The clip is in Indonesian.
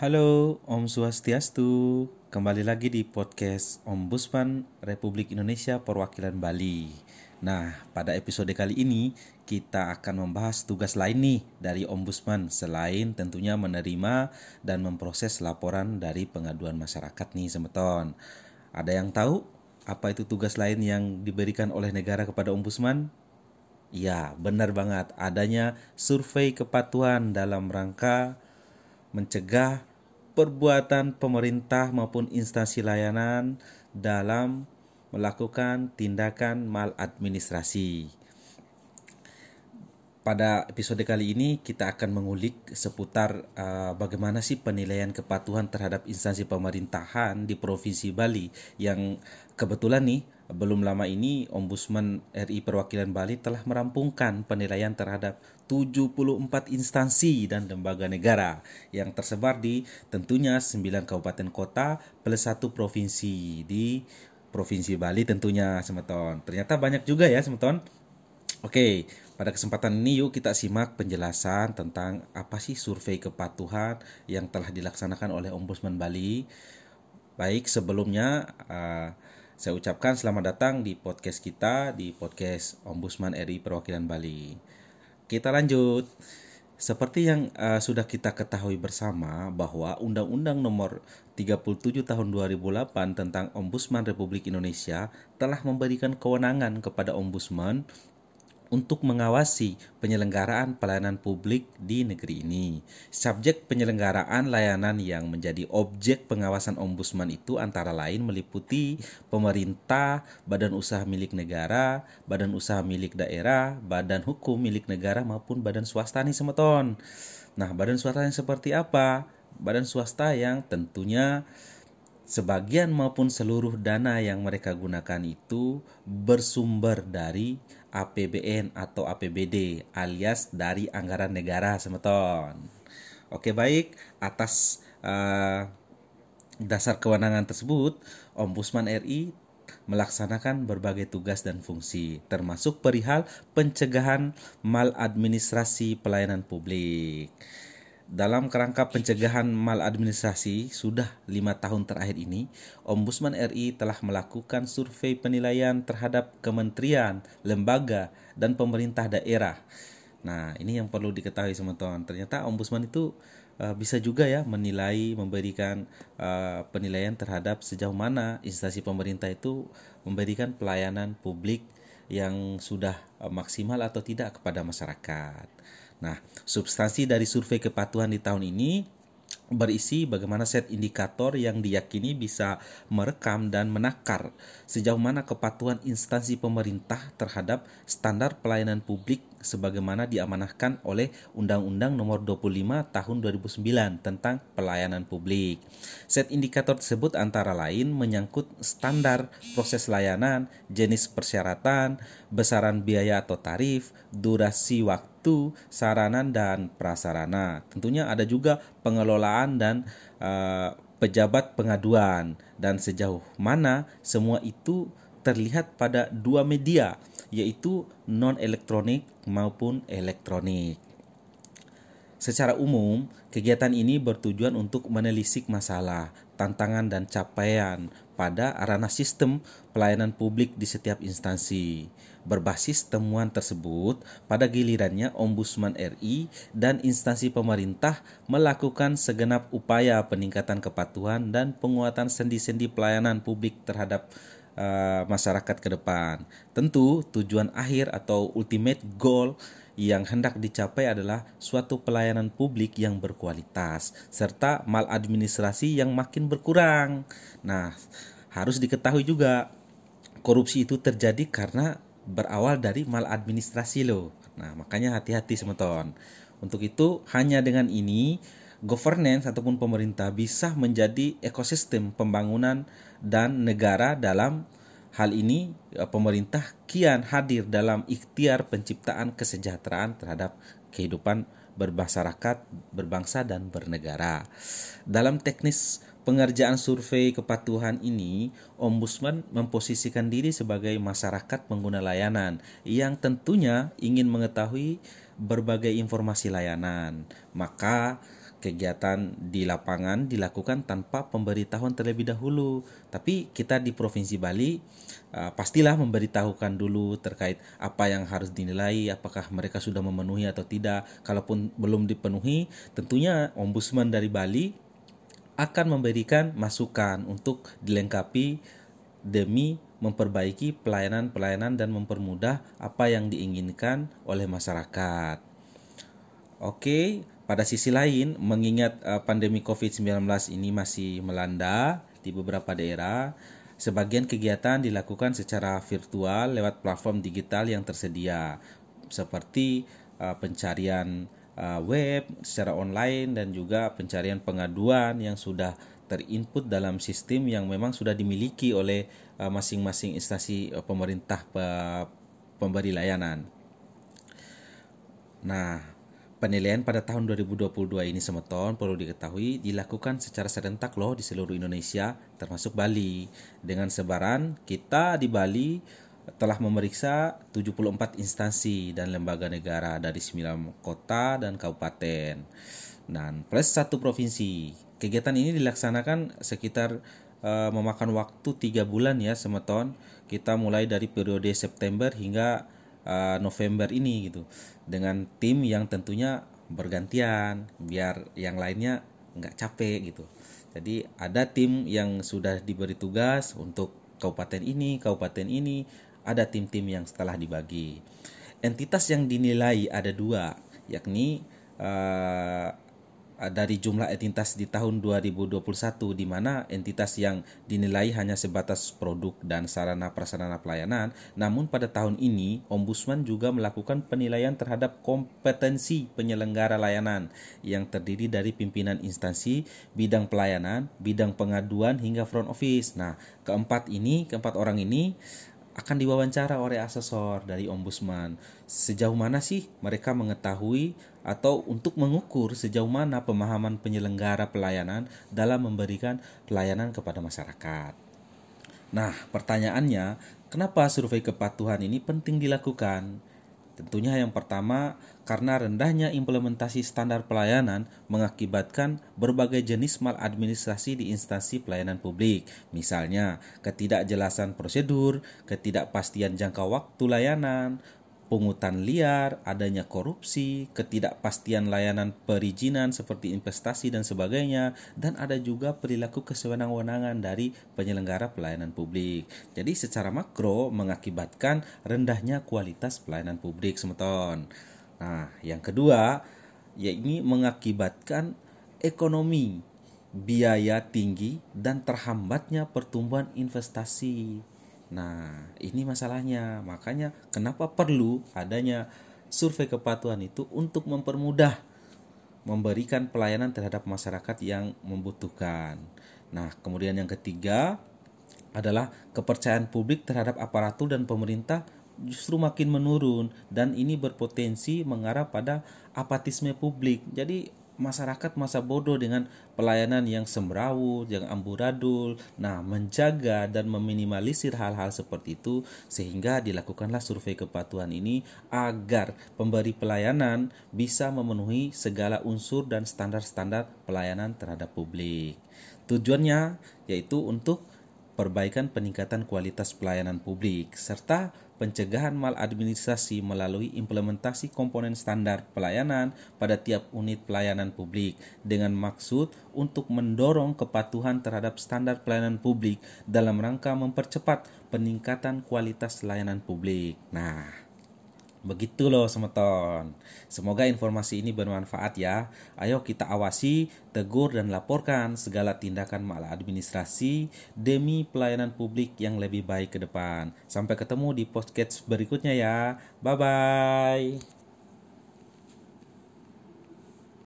Halo, Om Swastiastu. Kembali lagi di podcast Ombudsman Republik Indonesia Perwakilan Bali. Nah, pada episode kali ini kita akan membahas tugas lain nih dari Ombudsman selain tentunya menerima dan memproses laporan dari pengaduan masyarakat nih, semeton. Ada yang tahu apa itu tugas lain yang diberikan oleh negara kepada Ombudsman? Ya, benar banget. Adanya survei kepatuhan dalam rangka mencegah perbuatan pemerintah maupun instansi layanan dalam melakukan tindakan maladministrasi. Pada episode kali ini kita akan mengulik seputar uh, bagaimana sih penilaian kepatuhan terhadap instansi pemerintahan di Provinsi Bali yang kebetulan nih belum lama ini Ombudsman RI Perwakilan Bali telah merampungkan penilaian terhadap 74 instansi dan lembaga negara yang tersebar di tentunya 9 kabupaten kota plus satu provinsi di Provinsi Bali tentunya Semeton. Ternyata banyak juga ya Semeton. Oke, pada kesempatan ini yuk kita simak penjelasan tentang apa sih survei kepatuhan yang telah dilaksanakan oleh Ombudsman Bali. Baik, sebelumnya uh, saya ucapkan selamat datang di podcast kita di podcast Ombudsman RI Perwakilan Bali. Kita lanjut. Seperti yang uh, sudah kita ketahui bersama bahwa Undang-Undang Nomor 37 Tahun 2008 tentang Ombudsman Republik Indonesia telah memberikan kewenangan kepada Ombudsman untuk mengawasi penyelenggaraan pelayanan publik di negeri ini. Subjek penyelenggaraan layanan yang menjadi objek pengawasan ombudsman itu antara lain meliputi pemerintah, badan usaha milik negara, badan usaha milik daerah, badan hukum milik negara maupun badan swasta nih semeton. Nah, badan swasta yang seperti apa? Badan swasta yang tentunya sebagian maupun seluruh dana yang mereka gunakan itu bersumber dari APBN atau APBD alias dari anggaran negara semeton. Oke baik, atas uh, dasar kewenangan tersebut, Ombudsman RI melaksanakan berbagai tugas dan fungsi, termasuk perihal pencegahan maladministrasi pelayanan publik dalam kerangka pencegahan maladministrasi sudah lima tahun terakhir ini, Ombudsman RI telah melakukan survei penilaian terhadap kementerian, lembaga, dan pemerintah daerah. Nah, ini yang perlu diketahui teman-teman. Ternyata Ombudsman itu uh, bisa juga ya menilai, memberikan uh, penilaian terhadap sejauh mana instansi pemerintah itu memberikan pelayanan publik yang sudah uh, maksimal atau tidak kepada masyarakat. Nah, substansi dari survei kepatuhan di tahun ini berisi bagaimana set indikator yang diyakini bisa merekam dan menakar sejauh mana kepatuhan instansi pemerintah terhadap standar pelayanan publik sebagaimana diamanahkan oleh Undang-Undang Nomor 25 Tahun 2009 tentang pelayanan publik. Set indikator tersebut antara lain menyangkut standar proses layanan, jenis persyaratan, besaran biaya atau tarif, durasi waktu waktu, sarana dan prasarana. Tentunya ada juga pengelolaan dan uh, pejabat pengaduan dan sejauh mana semua itu terlihat pada dua media yaitu non elektronik maupun elektronik. Secara umum, kegiatan ini bertujuan untuk menelisik masalah, tantangan dan capaian pada arana sistem pelayanan publik di setiap instansi. Berbasis temuan tersebut, pada gilirannya Ombudsman RI dan instansi pemerintah melakukan segenap upaya peningkatan kepatuhan dan penguatan sendi-sendi pelayanan publik terhadap uh, masyarakat ke depan. Tentu tujuan akhir atau ultimate goal yang hendak dicapai adalah suatu pelayanan publik yang berkualitas serta maladministrasi yang makin berkurang. Nah, harus diketahui juga korupsi itu terjadi karena berawal dari maladministrasi loh. Nah, makanya hati-hati semeton. Untuk itu, hanya dengan ini governance ataupun pemerintah bisa menjadi ekosistem pembangunan dan negara dalam Hal ini eh, pemerintah kian hadir dalam ikhtiar penciptaan kesejahteraan terhadap kehidupan bermasyarakat, berbangsa dan bernegara. Dalam teknis pengerjaan survei kepatuhan ini, Ombudsman memposisikan diri sebagai masyarakat pengguna layanan yang tentunya ingin mengetahui berbagai informasi layanan. Maka kegiatan di lapangan dilakukan tanpa pemberitahuan terlebih dahulu. Tapi kita di Provinsi Bali uh, pastilah memberitahukan dulu terkait apa yang harus dinilai, apakah mereka sudah memenuhi atau tidak. Kalaupun belum dipenuhi, tentunya Ombudsman dari Bali akan memberikan masukan untuk dilengkapi demi memperbaiki pelayanan-pelayanan dan mempermudah apa yang diinginkan oleh masyarakat. Oke, pada sisi lain, mengingat uh, pandemi COVID-19 ini masih melanda di beberapa daerah, sebagian kegiatan dilakukan secara virtual lewat platform digital yang tersedia, seperti uh, pencarian uh, web secara online dan juga pencarian pengaduan yang sudah terinput dalam sistem yang memang sudah dimiliki oleh masing-masing instansi pemerintah pemberi layanan. Nah, Penilaian pada tahun 2022 ini semeton perlu diketahui dilakukan secara serentak loh di seluruh Indonesia termasuk Bali. Dengan sebaran kita di Bali telah memeriksa 74 instansi dan lembaga negara dari 9 kota dan kabupaten dan plus satu provinsi. Kegiatan ini dilaksanakan sekitar uh, memakan waktu tiga bulan ya semeton. Kita mulai dari periode September hingga uh, November ini gitu dengan tim yang tentunya bergantian biar yang lainnya nggak capek gitu. Jadi ada tim yang sudah diberi tugas untuk kabupaten ini, kabupaten ini, ada tim-tim yang setelah dibagi. Entitas yang dinilai ada dua, yakni Eh, dari jumlah entitas di tahun 2021 di mana entitas yang dinilai hanya sebatas produk dan sarana prasarana pelayanan. Namun pada tahun ini ombudsman juga melakukan penilaian terhadap kompetensi penyelenggara layanan yang terdiri dari pimpinan instansi bidang pelayanan bidang pengaduan hingga front office. Nah keempat ini keempat orang ini akan diwawancara oleh asesor dari ombudsman. Sejauh mana sih mereka mengetahui atau untuk mengukur sejauh mana pemahaman penyelenggara pelayanan dalam memberikan pelayanan kepada masyarakat. Nah, pertanyaannya, kenapa survei kepatuhan ini penting dilakukan? Tentunya yang pertama karena rendahnya implementasi standar pelayanan mengakibatkan berbagai jenis maladministrasi di instansi pelayanan publik. Misalnya, ketidakjelasan prosedur, ketidakpastian jangka waktu layanan, pungutan liar, adanya korupsi, ketidakpastian layanan perizinan seperti investasi dan sebagainya, dan ada juga perilaku kesewenang-wenangan dari penyelenggara pelayanan publik. Jadi secara makro mengakibatkan rendahnya kualitas pelayanan publik semeton. Nah, yang kedua, yaitu mengakibatkan ekonomi biaya tinggi dan terhambatnya pertumbuhan investasi Nah, ini masalahnya. Makanya kenapa perlu adanya survei kepatuhan itu untuk mempermudah memberikan pelayanan terhadap masyarakat yang membutuhkan. Nah, kemudian yang ketiga adalah kepercayaan publik terhadap aparatur dan pemerintah justru makin menurun dan ini berpotensi mengarah pada apatisme publik. Jadi masyarakat masa bodoh dengan pelayanan yang semrawut, yang amburadul. Nah, menjaga dan meminimalisir hal-hal seperti itu sehingga dilakukanlah survei kepatuhan ini agar pemberi pelayanan bisa memenuhi segala unsur dan standar-standar pelayanan terhadap publik. Tujuannya yaitu untuk perbaikan peningkatan kualitas pelayanan publik, serta pencegahan maladministrasi melalui implementasi komponen standar pelayanan pada tiap unit pelayanan publik dengan maksud untuk mendorong kepatuhan terhadap standar pelayanan publik dalam rangka mempercepat peningkatan kualitas layanan publik. Nah, Begitu loh semeton. Semoga informasi ini bermanfaat ya. Ayo kita awasi, tegur dan laporkan segala tindakan maladministrasi demi pelayanan publik yang lebih baik ke depan. Sampai ketemu di podcast berikutnya ya. Bye bye.